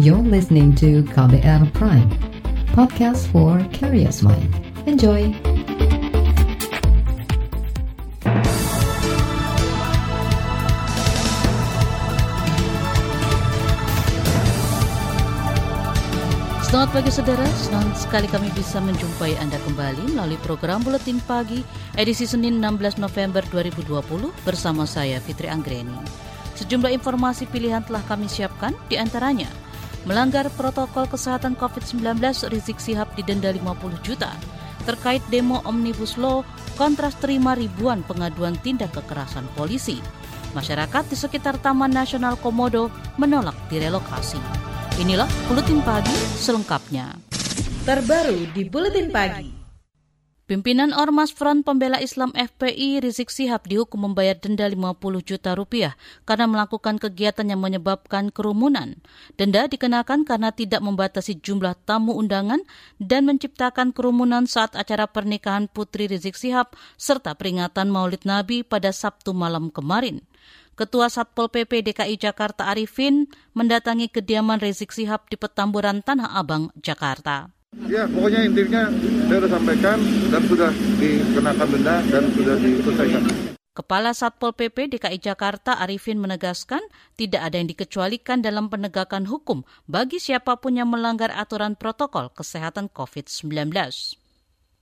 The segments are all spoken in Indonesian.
You're listening to KBR Prime, podcast for curious mind. Enjoy! Selamat pagi saudara, senang sekali kami bisa menjumpai Anda kembali melalui program Buletin Pagi edisi Senin 16 November 2020 bersama saya Fitri Anggreni. Sejumlah informasi pilihan telah kami siapkan di antaranya Melanggar protokol kesehatan COVID-19, Rizik Sihab didenda 50 juta. Terkait demo Omnibus Law, kontras terima ribuan pengaduan tindak kekerasan polisi. Masyarakat di sekitar Taman Nasional Komodo menolak direlokasi. Inilah Buletin Pagi selengkapnya. Terbaru di Buletin Pagi. Pimpinan Ormas Front Pembela Islam FPI Rizik Sihab dihukum membayar denda 50 juta rupiah karena melakukan kegiatan yang menyebabkan kerumunan. Denda dikenakan karena tidak membatasi jumlah tamu undangan dan menciptakan kerumunan saat acara pernikahan Putri Rizik Sihab serta peringatan Maulid Nabi pada Sabtu malam kemarin. Ketua Satpol PP DKI Jakarta Arifin mendatangi kediaman Rizik Sihab di Petamburan Tanah Abang, Jakarta. Ya, pokoknya intinya saya sudah sampaikan dan sudah dikenakan denda dan sudah diselesaikan. Kepala Satpol PP DKI Jakarta Arifin menegaskan tidak ada yang dikecualikan dalam penegakan hukum bagi siapa pun yang melanggar aturan protokol kesehatan COVID-19.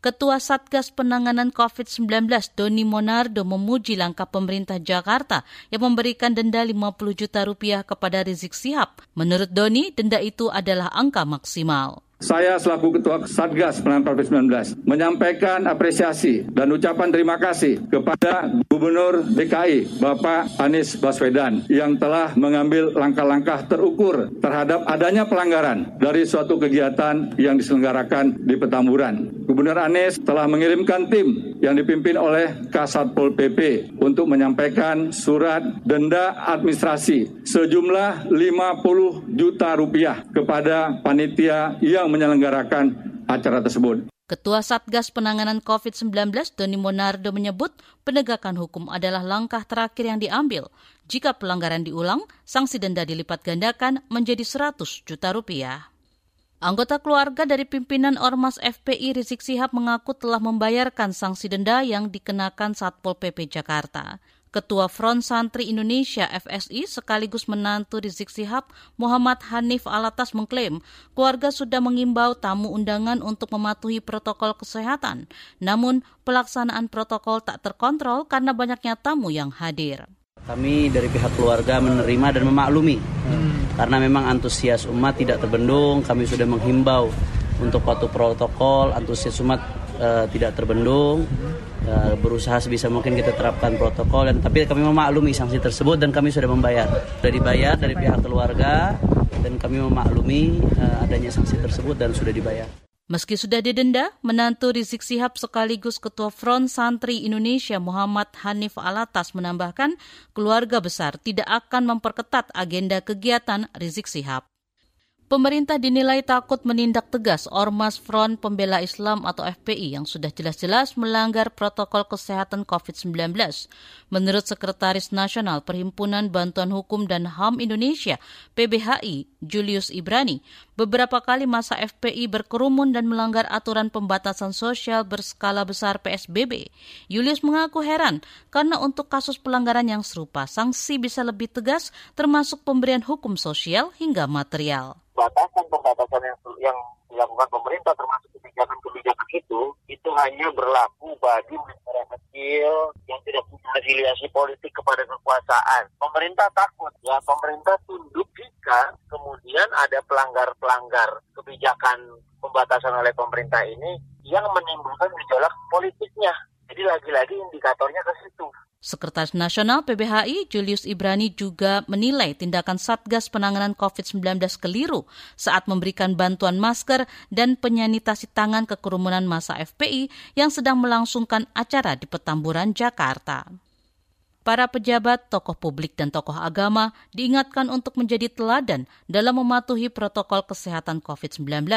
Ketua Satgas Penanganan COVID-19 Doni Monardo memuji langkah pemerintah Jakarta yang memberikan denda 50 juta rupiah kepada Rizik Sihab. Menurut Doni, denda itu adalah angka maksimal. Saya selaku Ketua Satgas Penanganan COVID-19 menyampaikan apresiasi dan ucapan terima kasih kepada Gubernur DKI Bapak Anies Baswedan yang telah mengambil langkah-langkah terukur terhadap adanya pelanggaran dari suatu kegiatan yang diselenggarakan di Petamburan. Gubernur Anies telah mengirimkan tim yang dipimpin oleh Kasatpol PP untuk menyampaikan surat denda administrasi sejumlah 50 juta rupiah kepada panitia yang menyelenggarakan acara tersebut. Ketua Satgas Penanganan COVID-19 Doni Monardo menyebut penegakan hukum adalah langkah terakhir yang diambil. Jika pelanggaran diulang, sanksi denda dilipat gandakan menjadi 100 juta rupiah. Anggota keluarga dari pimpinan Ormas FPI Rizik Sihab mengaku telah membayarkan sanksi denda yang dikenakan Satpol PP Jakarta. Ketua Front Santri Indonesia FSI sekaligus menantu Rizik Sihab Muhammad Hanif Alatas mengklaim keluarga sudah mengimbau tamu undangan untuk mematuhi protokol kesehatan. Namun pelaksanaan protokol tak terkontrol karena banyaknya tamu yang hadir. Kami dari pihak keluarga menerima dan memaklumi hmm. karena memang antusias umat tidak terbendung. Kami sudah menghimbau untuk patuh protokol, antusias umat uh, tidak terbendung. Uh, berusaha sebisa mungkin kita terapkan protokol dan tapi kami memaklumi sanksi tersebut dan kami sudah membayar. Sudah dibayar dari pihak keluarga dan kami memaklumi uh, adanya sanksi tersebut dan sudah dibayar. Meski sudah didenda, menantu Rizik Sihab sekaligus Ketua Front Santri Indonesia Muhammad Hanif Alatas menambahkan keluarga besar tidak akan memperketat agenda kegiatan Rizik Sihab. Pemerintah dinilai takut menindak tegas Ormas Front Pembela Islam atau FPI yang sudah jelas-jelas melanggar protokol kesehatan COVID-19. Menurut Sekretaris Nasional Perhimpunan Bantuan Hukum dan HAM Indonesia, PBHI, Julius Ibrani, beberapa kali masa FPI berkerumun dan melanggar aturan pembatasan sosial berskala besar PSBB. Julius mengaku heran karena untuk kasus pelanggaran yang serupa, sanksi bisa lebih tegas termasuk pemberian hukum sosial hingga material batasan-pembatasan yang yang dilakukan pemerintah termasuk kebijakan-kebijakan itu itu hanya berlaku bagi masyarakat kecil yang tidak punya afiliasi politik kepada kekuasaan. Pemerintah takut ya pemerintah tunduk jika kemudian ada pelanggar-pelanggar kebijakan pembatasan oleh pemerintah ini yang menimbulkan gejolak politiknya. Jadi lagi-lagi indikatornya ke situ. Sekretaris Nasional PBHI Julius Ibrani juga menilai tindakan Satgas Penanganan COVID-19 keliru saat memberikan bantuan masker dan penyanitasi tangan ke kerumunan masa FPI yang sedang melangsungkan acara di Petamburan, Jakarta. Para pejabat, tokoh publik, dan tokoh agama diingatkan untuk menjadi teladan dalam mematuhi protokol kesehatan COVID-19.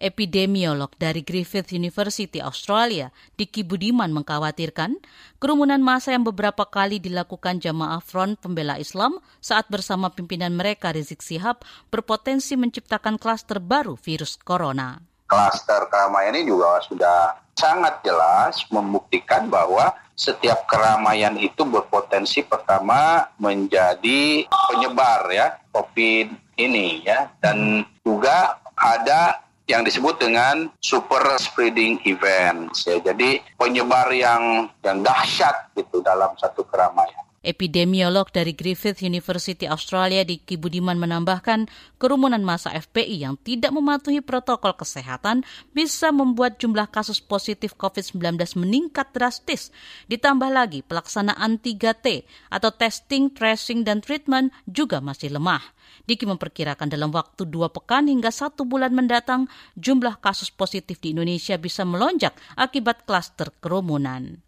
Epidemiolog dari Griffith University Australia, Diki Budiman mengkhawatirkan kerumunan massa yang beberapa kali dilakukan jamaah Front Pembela Islam saat bersama pimpinan mereka Rizik Sihab berpotensi menciptakan klaster baru virus corona. Klaster keramaian ini juga sudah sangat jelas membuktikan bahwa setiap keramaian itu berpotensi pertama menjadi penyebar ya COVID ini ya dan juga ada yang disebut dengan super spreading events ya. Jadi penyebar yang yang dahsyat gitu dalam satu keramaian. Epidemiolog dari Griffith University Australia di Kibudiman menambahkan, kerumunan masa FPI yang tidak mematuhi protokol kesehatan bisa membuat jumlah kasus positif COVID-19 meningkat drastis. Ditambah lagi, pelaksanaan 3T atau testing, tracing, dan treatment juga masih lemah. Diki memperkirakan dalam waktu dua pekan hingga satu bulan mendatang, jumlah kasus positif di Indonesia bisa melonjak akibat klaster kerumunan.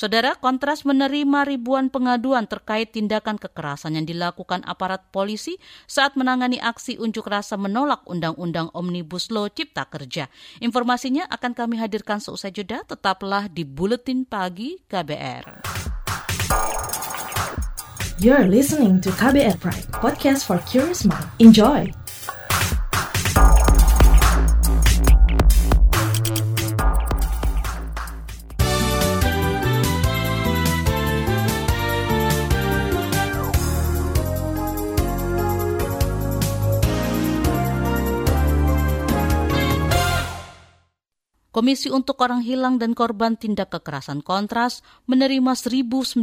Saudara Kontras menerima ribuan pengaduan terkait tindakan kekerasan yang dilakukan aparat polisi saat menangani aksi unjuk rasa menolak Undang-Undang Omnibus Law Cipta Kerja. Informasinya akan kami hadirkan seusai jeda, tetaplah di Buletin Pagi KBR. You're listening to KBR Pride, podcast for curious mind. Enjoy! Komisi untuk Orang Hilang dan Korban Tindak Kekerasan Kontras menerima 1.900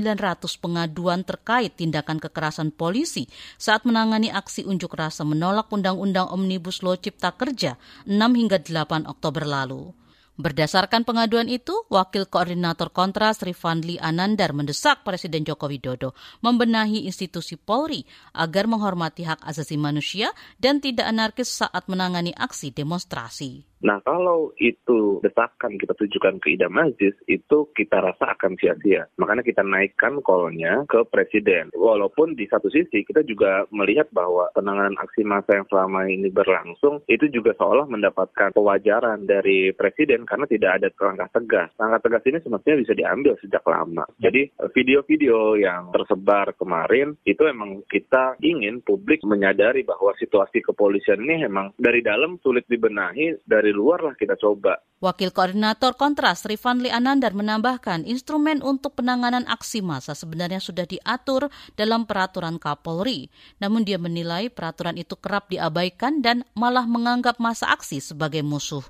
pengaduan terkait tindakan kekerasan polisi saat menangani aksi unjuk rasa menolak Undang-Undang Omnibus Law Cipta Kerja 6 hingga 8 Oktober lalu. Berdasarkan pengaduan itu, Wakil Koordinator Kontras Rifandli Anandar mendesak Presiden Joko Widodo membenahi institusi Polri agar menghormati hak asasi manusia dan tidak anarkis saat menangani aksi demonstrasi. Nah kalau itu desakan kita tujukan ke Idam Aziz, itu kita rasa akan sia-sia. Makanya kita naikkan call-nya ke Presiden. Walaupun di satu sisi kita juga melihat bahwa penanganan aksi massa yang selama ini berlangsung, itu juga seolah mendapatkan pewajaran dari Presiden karena tidak ada langkah tegas. Langkah tegas ini semestinya bisa diambil sejak lama. Jadi video-video yang tersebar kemarin, itu emang kita ingin publik menyadari bahwa situasi kepolisian ini memang dari dalam sulit dibenahi, dari dari luar lah kita coba. Wakil Koordinator Kontras Rifanli Anandar menambahkan instrumen untuk penanganan aksi massa sebenarnya sudah diatur dalam peraturan Kapolri. Namun dia menilai peraturan itu kerap diabaikan dan malah menganggap masa aksi sebagai musuh.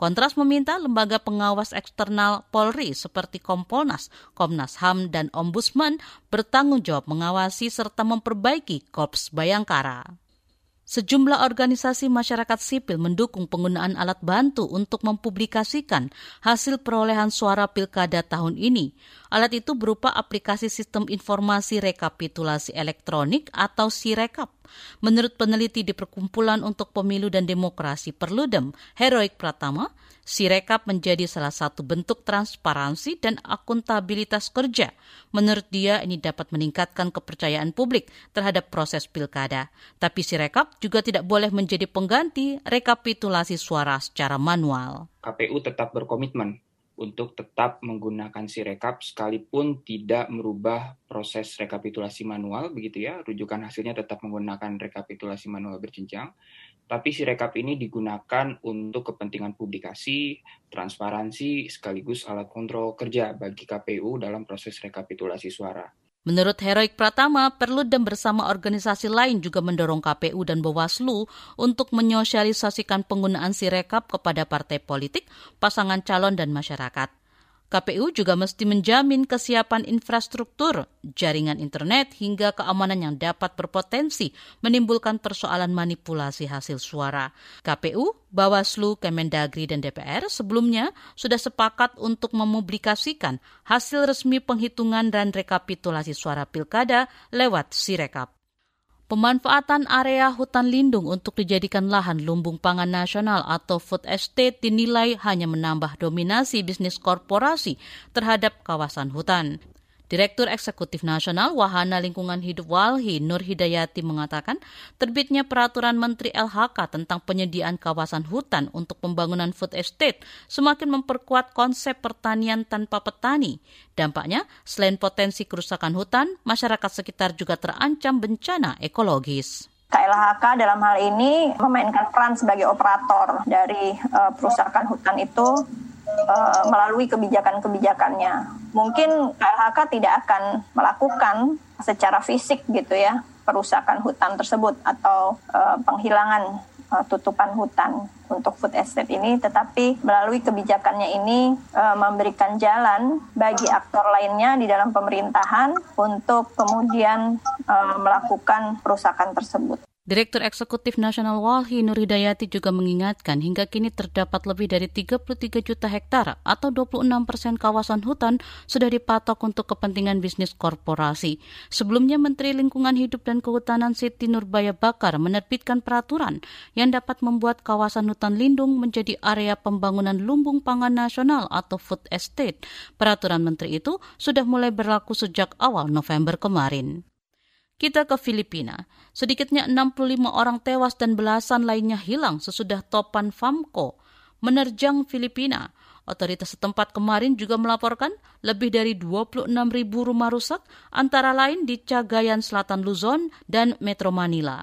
Kontras meminta lembaga pengawas eksternal Polri seperti Kompolnas, Komnas HAM, dan Ombudsman bertanggung jawab mengawasi serta memperbaiki Korps Bayangkara. Sejumlah organisasi masyarakat sipil mendukung penggunaan alat bantu untuk mempublikasikan hasil perolehan suara pilkada tahun ini. Alat itu berupa aplikasi sistem informasi rekapitulasi elektronik atau Sirekap. Menurut peneliti di Perkumpulan untuk Pemilu dan Demokrasi Perludem, Heroik Pratama, Sirekap menjadi salah satu bentuk transparansi dan akuntabilitas kerja. Menurut dia ini dapat meningkatkan kepercayaan publik terhadap proses pilkada. Tapi Sirekap juga tidak boleh menjadi pengganti rekapitulasi suara secara manual. KPU tetap berkomitmen untuk tetap menggunakan Sirekap sekalipun tidak merubah proses rekapitulasi manual begitu ya. Rujukan hasilnya tetap menggunakan rekapitulasi manual berjenjang tapi si rekap ini digunakan untuk kepentingan publikasi, transparansi, sekaligus alat kontrol kerja bagi KPU dalam proses rekapitulasi suara. Menurut Heroik Pratama, perlu dan bersama organisasi lain juga mendorong KPU dan Bawaslu untuk menyosialisasikan penggunaan Sirekap kepada partai politik, pasangan calon dan masyarakat. KPU juga mesti menjamin kesiapan infrastruktur, jaringan internet, hingga keamanan yang dapat berpotensi menimbulkan persoalan manipulasi hasil suara. KPU, Bawaslu, Kemendagri, dan DPR sebelumnya sudah sepakat untuk mempublikasikan hasil resmi penghitungan dan rekapitulasi suara pilkada lewat Sirekap. Pemanfaatan area hutan lindung untuk dijadikan lahan lumbung pangan nasional atau food estate dinilai hanya menambah dominasi bisnis korporasi terhadap kawasan hutan. Direktur Eksekutif Nasional Wahana Lingkungan Hidup Walhi Nur Hidayati mengatakan terbitnya peraturan Menteri LHK tentang penyediaan kawasan hutan untuk pembangunan food estate semakin memperkuat konsep pertanian tanpa petani. Dampaknya, selain potensi kerusakan hutan, masyarakat sekitar juga terancam bencana ekologis. KLHK dalam hal ini memainkan peran sebagai operator dari uh, perusahaan hutan itu uh, melalui kebijakan-kebijakannya mungkin KLHK tidak akan melakukan secara fisik gitu ya perusakan hutan tersebut atau uh, penghilangan uh, tutupan hutan untuk food estate ini, tetapi melalui kebijakannya ini memberikan jalan bagi aktor lainnya di dalam pemerintahan untuk kemudian melakukan perusakan tersebut. Direktur Eksekutif Nasional Walhi Nur Hidayati juga mengingatkan hingga kini terdapat lebih dari 33 juta hektar atau 26 persen kawasan hutan sudah dipatok untuk kepentingan bisnis korporasi. Sebelumnya Menteri Lingkungan Hidup dan Kehutanan Siti Nurbaya Bakar menerbitkan peraturan yang dapat membuat kawasan hutan lindung menjadi area pembangunan lumbung pangan nasional atau food estate. Peraturan Menteri itu sudah mulai berlaku sejak awal November kemarin. Kita ke Filipina. Sedikitnya 65 orang tewas dan belasan lainnya hilang sesudah topan Famco menerjang Filipina. Otoritas setempat kemarin juga melaporkan lebih dari 26 ribu rumah rusak, antara lain di Cagayan Selatan Luzon dan Metro Manila.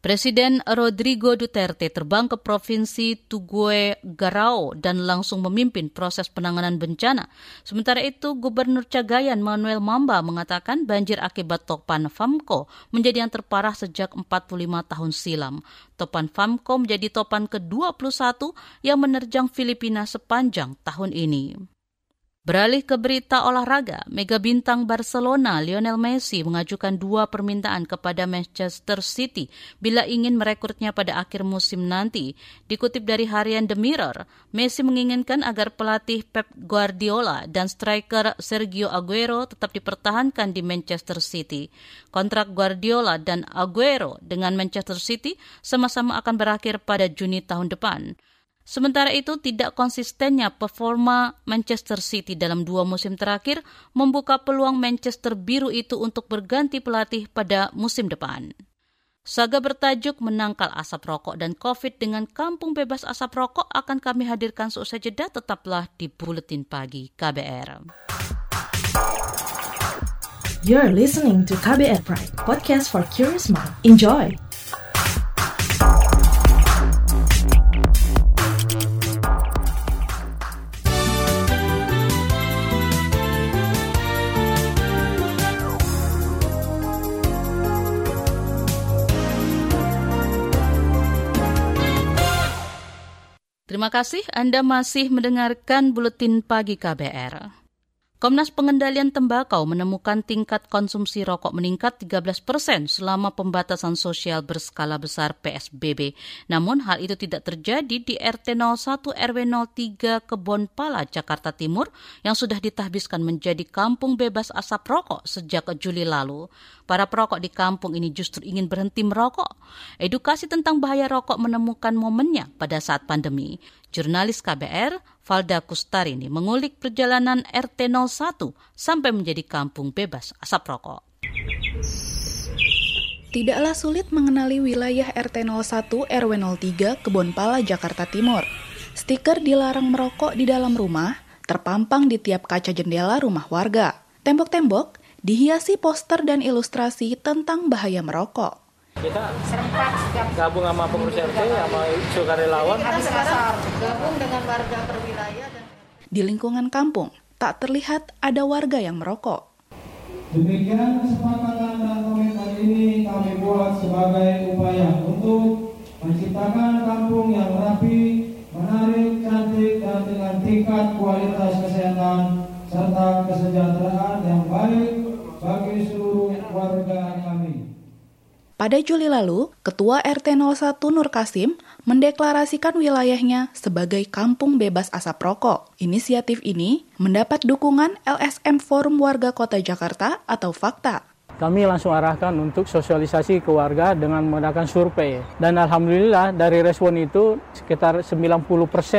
Presiden Rodrigo Duterte terbang ke Provinsi Tugue Garao dan langsung memimpin proses penanganan bencana. Sementara itu, Gubernur Cagayan Manuel Mamba mengatakan banjir akibat topan Famco menjadi yang terparah sejak 45 tahun silam. Topan Famco menjadi topan ke-21 yang menerjang Filipina sepanjang tahun ini. Beralih ke berita olahraga, mega bintang Barcelona Lionel Messi mengajukan dua permintaan kepada Manchester City bila ingin merekrutnya pada akhir musim nanti. Dikutip dari harian The Mirror, Messi menginginkan agar pelatih Pep Guardiola dan striker Sergio Aguero tetap dipertahankan di Manchester City. Kontrak Guardiola dan Aguero dengan Manchester City sama-sama akan berakhir pada Juni tahun depan. Sementara itu, tidak konsistennya performa Manchester City dalam dua musim terakhir membuka peluang Manchester Biru itu untuk berganti pelatih pada musim depan. Saga bertajuk Menangkal Asap Rokok dan COVID dengan Kampung Bebas Asap Rokok akan kami hadirkan seusai jeda tetaplah di Buletin Pagi KBR. You're listening to KBR Pride, podcast for curious mind. Enjoy! Terima kasih Anda masih mendengarkan Buletin Pagi KBR. Komnas Pengendalian Tembakau menemukan tingkat konsumsi rokok meningkat 13 persen selama pembatasan sosial berskala besar PSBB. Namun hal itu tidak terjadi di RT 01 RW 03 Kebon Pala, Jakarta Timur yang sudah ditahbiskan menjadi kampung bebas asap rokok sejak Juli lalu. Para perokok di kampung ini justru ingin berhenti merokok. Edukasi tentang bahaya rokok menemukan momennya pada saat pandemi. Jurnalis KBR, Valda Kustarini, mengulik perjalanan RT 01 sampai menjadi kampung bebas asap rokok. Tidaklah sulit mengenali wilayah RT 01 RW 03 Kebonpala, Jakarta Timur. Stiker dilarang merokok di dalam rumah terpampang di tiap kaca jendela rumah warga. Tembok-tembok dihiasi poster dan ilustrasi tentang bahaya merokok kita serempak gabung sama pengurus RT sama sukarelawan. Gabung dengan warga perwilayah dan di lingkungan kampung tak terlihat ada warga yang merokok. Demikian kesepakatan dan komitmen ini kami buat sebagai upaya untuk menciptakan kampung yang rapi, menarik, cantik, dan dengan tingkat kualitas kesehatan serta kesejahteraan yang baik bagi seluruh warga. Pada Juli lalu, Ketua RT 01 Nur Kasim mendeklarasikan wilayahnya sebagai kampung bebas asap rokok. Inisiatif ini mendapat dukungan LSM Forum Warga Kota Jakarta atau FAKTA. kami langsung arahkan untuk sosialisasi ke warga dengan menggunakan survei. Dan alhamdulillah dari respon itu sekitar 90%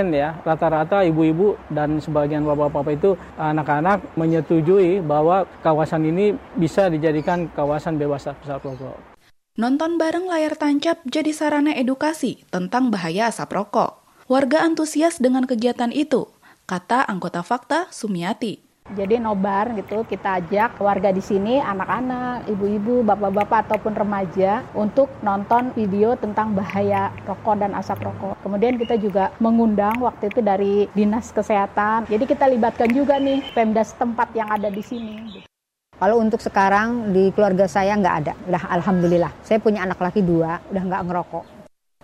ya rata-rata ibu-ibu dan sebagian bapak-bapak itu anak-anak menyetujui bahwa kawasan ini bisa dijadikan kawasan bebas asap rokok. Nonton bareng layar tancap jadi sarana edukasi tentang bahaya asap rokok. Warga antusias dengan kegiatan itu, kata anggota Fakta Sumiati. Jadi nobar gitu kita ajak warga di sini anak-anak, ibu-ibu, bapak-bapak ataupun remaja untuk nonton video tentang bahaya rokok dan asap rokok. Kemudian kita juga mengundang waktu itu dari Dinas Kesehatan. Jadi kita libatkan juga nih Pemda setempat yang ada di sini. Kalau untuk sekarang di keluarga saya nggak ada, udah alhamdulillah. Saya punya anak laki dua, udah nggak ngerokok.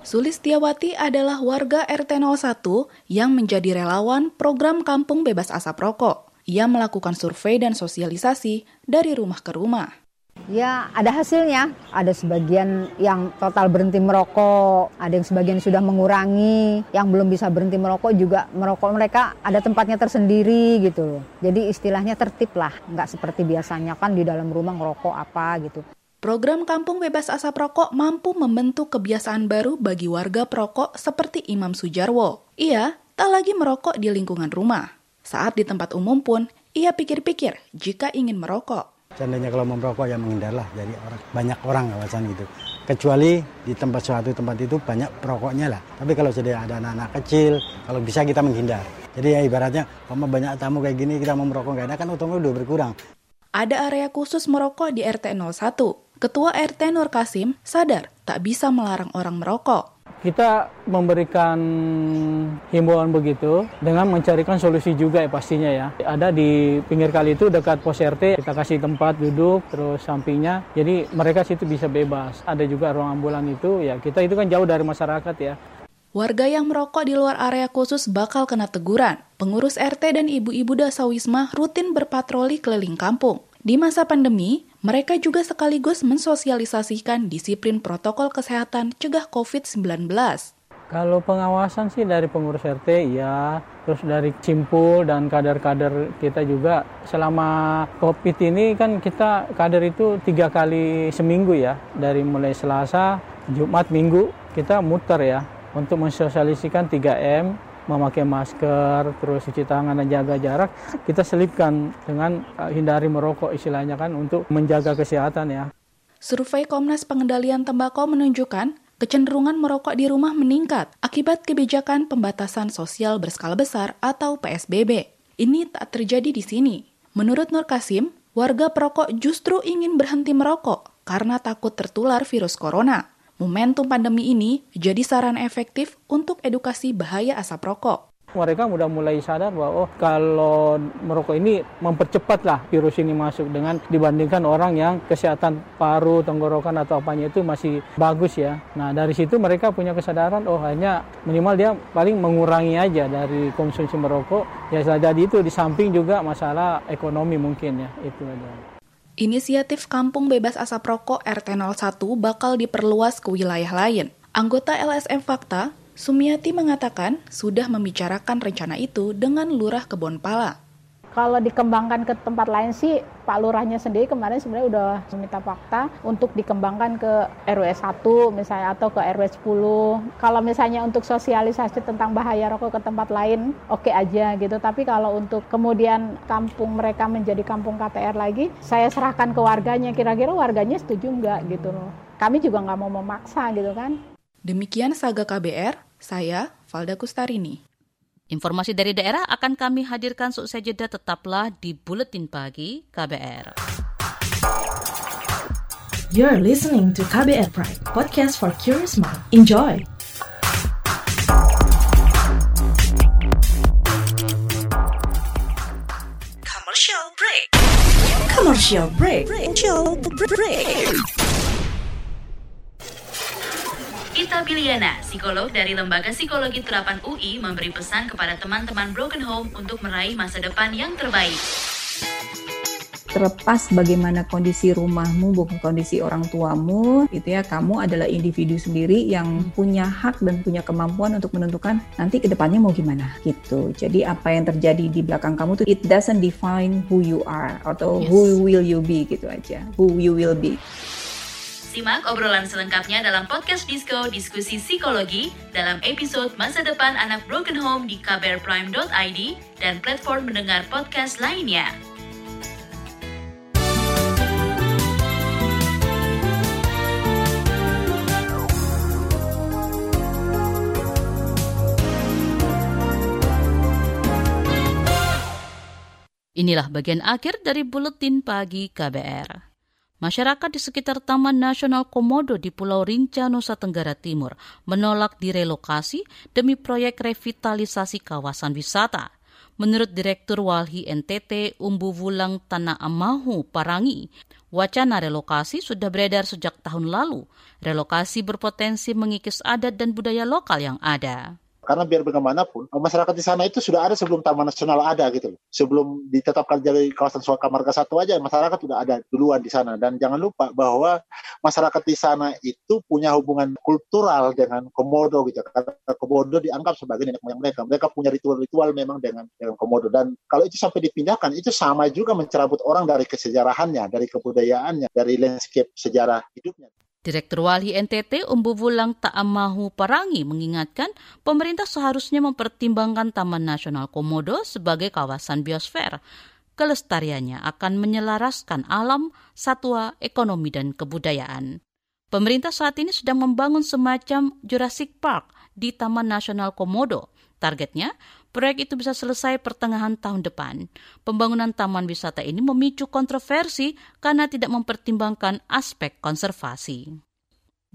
Sulistiawati adalah warga RT 01 yang menjadi relawan program Kampung Bebas Asap Rokok. Ia melakukan survei dan sosialisasi dari rumah ke rumah. Ya, ada hasilnya. Ada sebagian yang total berhenti merokok, ada yang sebagian sudah mengurangi, yang belum bisa berhenti merokok juga merokok mereka ada tempatnya tersendiri gitu. Jadi istilahnya tertib lah, nggak seperti biasanya kan di dalam rumah ngerokok apa gitu. Program Kampung Bebas Asap Rokok mampu membentuk kebiasaan baru bagi warga perokok seperti Imam Sujarwo. Ia tak lagi merokok di lingkungan rumah. Saat di tempat umum pun, ia pikir-pikir jika ingin merokok. Seandainya kalau mau merokok ya menghindarlah dari orang banyak orang kawasan gitu. Kecuali di tempat suatu tempat itu banyak perokoknya lah. Tapi kalau sudah ada anak-anak kecil, kalau bisa kita menghindar. Jadi ya ibaratnya kalau banyak tamu kayak gini kita mau merokok enak kan untungnya udah berkurang. Ada area khusus merokok di RT 01. Ketua RT Nur Kasim sadar tak bisa melarang orang merokok kita memberikan himbauan begitu dengan mencarikan solusi juga ya pastinya ya. Ada di pinggir kali itu dekat pos RT, kita kasih tempat duduk terus sampingnya. Jadi mereka situ bisa bebas. Ada juga ruang ambulan itu ya kita itu kan jauh dari masyarakat ya. Warga yang merokok di luar area khusus bakal kena teguran. Pengurus RT dan ibu-ibu dasawisma rutin berpatroli keliling kampung. Di masa pandemi, mereka juga sekaligus mensosialisasikan disiplin protokol kesehatan cegah COVID-19. Kalau pengawasan sih dari pengurus RT ya, terus dari Cimpul dan kader-kader kita juga. Selama COVID ini kan kita kader itu tiga kali seminggu ya, dari mulai Selasa, Jumat, Minggu kita muter ya. Untuk mensosialisikan 3M memakai masker, terus cuci tangan dan jaga jarak, kita selipkan dengan uh, hindari merokok istilahnya kan untuk menjaga kesehatan ya. Survei Komnas Pengendalian Tembakau menunjukkan kecenderungan merokok di rumah meningkat akibat kebijakan pembatasan sosial berskala besar atau PSBB. Ini tak terjadi di sini. Menurut Nur Kasim, warga perokok justru ingin berhenti merokok karena takut tertular virus corona. Momentum pandemi ini jadi saran efektif untuk edukasi bahaya asap rokok. Mereka sudah mulai sadar bahwa oh, kalau merokok ini mempercepat lah virus ini masuk dengan dibandingkan orang yang kesehatan paru, tenggorokan atau apanya itu masih bagus ya. Nah dari situ mereka punya kesadaran oh hanya minimal dia paling mengurangi aja dari konsumsi merokok. Ya jadi itu di samping juga masalah ekonomi mungkin ya itu aja. Inisiatif Kampung Bebas Asap Rokok RT 01 bakal diperluas ke wilayah lain. Anggota LSM Fakta, Sumiati mengatakan sudah membicarakan rencana itu dengan Lurah Kebonpala. Kalau dikembangkan ke tempat lain sih Pak Lurahnya sendiri kemarin sebenarnya udah meminta fakta untuk dikembangkan ke RW 1 misalnya atau ke RW 10. Kalau misalnya untuk sosialisasi tentang bahaya rokok ke tempat lain oke okay aja gitu. Tapi kalau untuk kemudian kampung mereka menjadi kampung KTR lagi, saya serahkan ke warganya. Kira-kira warganya setuju nggak gitu loh. Kami juga nggak mau memaksa gitu kan. Demikian Saga KBR, saya Valda Kustarini. Informasi dari daerah akan kami hadirkan seusai jeda tetaplah di Buletin Pagi KBR. You're listening to KBR Pride, podcast for curious mind. Enjoy! Commercial break. Commercial break. Commercial break. Ita Biliana, psikolog dari Lembaga Psikologi Terapan UI, memberi pesan kepada teman-teman Broken Home untuk meraih masa depan yang terbaik. terlepas bagaimana kondisi rumahmu, bukan kondisi orang tuamu, itu ya kamu adalah individu sendiri yang punya hak dan punya kemampuan untuk menentukan nanti ke depannya mau gimana gitu. Jadi apa yang terjadi di belakang kamu tuh it doesn't define who you are atau yes. who will you be gitu aja, who you will be. Simak obrolan selengkapnya dalam podcast Disco Diskusi Psikologi dalam episode Masa Depan Anak Broken Home di kbrprime.id dan platform mendengar podcast lainnya. Inilah bagian akhir dari Buletin Pagi KBR. Masyarakat di sekitar Taman Nasional Komodo di Pulau Rinca, Nusa Tenggara Timur menolak direlokasi demi proyek revitalisasi kawasan wisata. Menurut Direktur Walhi NTT Umbu Wulang Tanah Amahu Parangi, wacana relokasi sudah beredar sejak tahun lalu. Relokasi berpotensi mengikis adat dan budaya lokal yang ada. Karena biar bagaimanapun, masyarakat di sana itu sudah ada sebelum Taman Nasional ada gitu loh. Sebelum ditetapkan jadi kawasan Suaka Marga Satu aja, masyarakat sudah ada duluan di sana. Dan jangan lupa bahwa masyarakat di sana itu punya hubungan kultural dengan Komodo gitu. Karena Komodo dianggap sebagai nenek moyang mereka. Mereka punya ritual-ritual memang dengan dengan Komodo. Dan kalau itu sampai dipindahkan, itu sama juga mencerabut orang dari kesejarahannya, dari kebudayaannya, dari landscape sejarah hidupnya. Direktur Wali NTT Umbu Wulang Ta'amahu Parangi mengingatkan pemerintah seharusnya mempertimbangkan Taman Nasional Komodo sebagai kawasan biosfer. Kelestariannya akan menyelaraskan alam, satwa, ekonomi, dan kebudayaan. Pemerintah saat ini sedang membangun semacam Jurassic Park di Taman Nasional Komodo. Targetnya, proyek itu bisa selesai pertengahan tahun depan. Pembangunan taman wisata ini memicu kontroversi karena tidak mempertimbangkan aspek konservasi.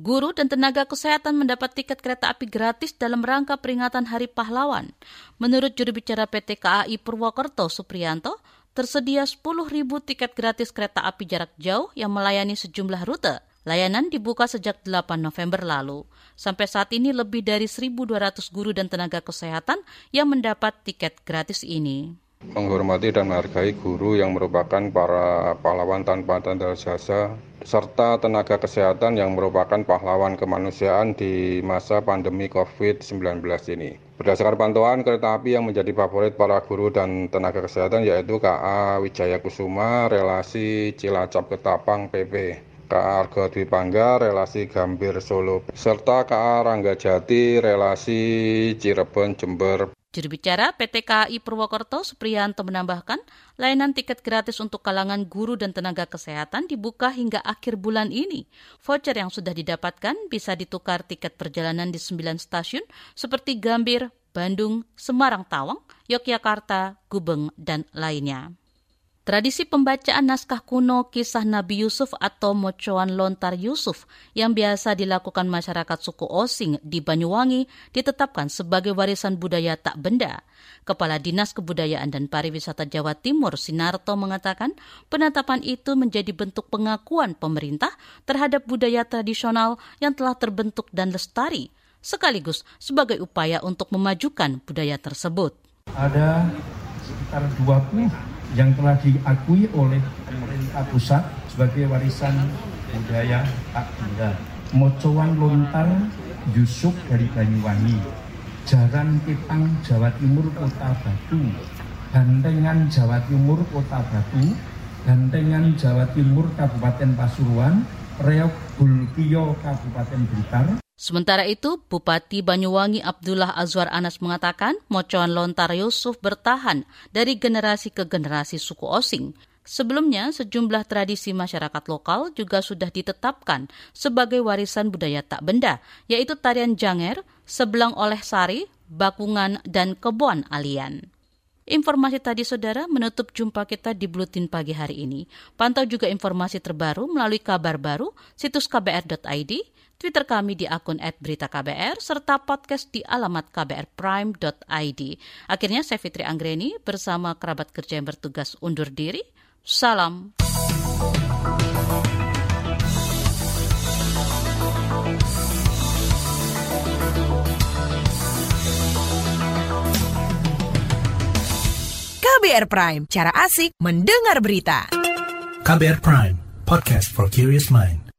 Guru dan tenaga kesehatan mendapat tiket kereta api gratis dalam rangka peringatan Hari Pahlawan. Menurut juru bicara PT KAI Purwokerto Supriyanto, tersedia 10.000 tiket gratis kereta api jarak jauh yang melayani sejumlah rute. Layanan dibuka sejak 8 November lalu. Sampai saat ini lebih dari 1.200 guru dan tenaga kesehatan yang mendapat tiket gratis ini menghormati dan menghargai guru yang merupakan para pahlawan tanpa tanda jasa serta tenaga kesehatan yang merupakan pahlawan kemanusiaan di masa pandemi COVID-19 ini. Berdasarkan pantauan kereta api yang menjadi favorit para guru dan tenaga kesehatan yaitu KA Wijaya Kusuma, relasi Cilacap Ketapang PP, KA Argo Dwi Pangga, relasi Gambir Solo, serta KA Ranggajati, relasi Cirebon Jember Juru bicara PT KAI Purwokerto Supriyanto menambahkan, layanan tiket gratis untuk kalangan guru dan tenaga kesehatan dibuka hingga akhir bulan ini. Voucher yang sudah didapatkan bisa ditukar tiket perjalanan di 9 stasiun seperti Gambir, Bandung, Semarang Tawang, Yogyakarta, Gubeng, dan lainnya. Tradisi pembacaan naskah kuno kisah Nabi Yusuf atau mocoan lontar Yusuf yang biasa dilakukan masyarakat suku Osing di Banyuwangi ditetapkan sebagai warisan budaya tak benda. Kepala Dinas Kebudayaan dan Pariwisata Jawa Timur Sinarto mengatakan penetapan itu menjadi bentuk pengakuan pemerintah terhadap budaya tradisional yang telah terbentuk dan lestari, sekaligus sebagai upaya untuk memajukan budaya tersebut. Ada sekitar 20 yang telah diakui oleh pemerintah pusat sebagai warisan budaya tak benda. Mocowan lontar Yusuf dari Banyuwangi, Jaran Kitang Jawa Timur Kota Batu, Bantengan Jawa Timur Kota Batu, Bantengan Jawa Timur Kabupaten Pasuruan, Reok Bulkio Kabupaten Blitar, Sementara itu, Bupati Banyuwangi Abdullah Azwar Anas mengatakan mocoan lontar Yusuf bertahan dari generasi ke generasi suku Osing. Sebelumnya, sejumlah tradisi masyarakat lokal juga sudah ditetapkan sebagai warisan budaya tak benda, yaitu tarian janger, sebelang oleh sari, bakungan, dan kebon alian. Informasi tadi saudara menutup jumpa kita di Blutin pagi hari ini. Pantau juga informasi terbaru melalui kabar baru situs kbr.id, Twitter kami di akun @beritaKBR serta podcast di alamat kbrprime.id. Akhirnya saya Fitri Anggreni bersama kerabat kerja yang bertugas undur diri. Salam. KBR Prime, cara asik mendengar berita. KBR Prime, podcast for curious mind.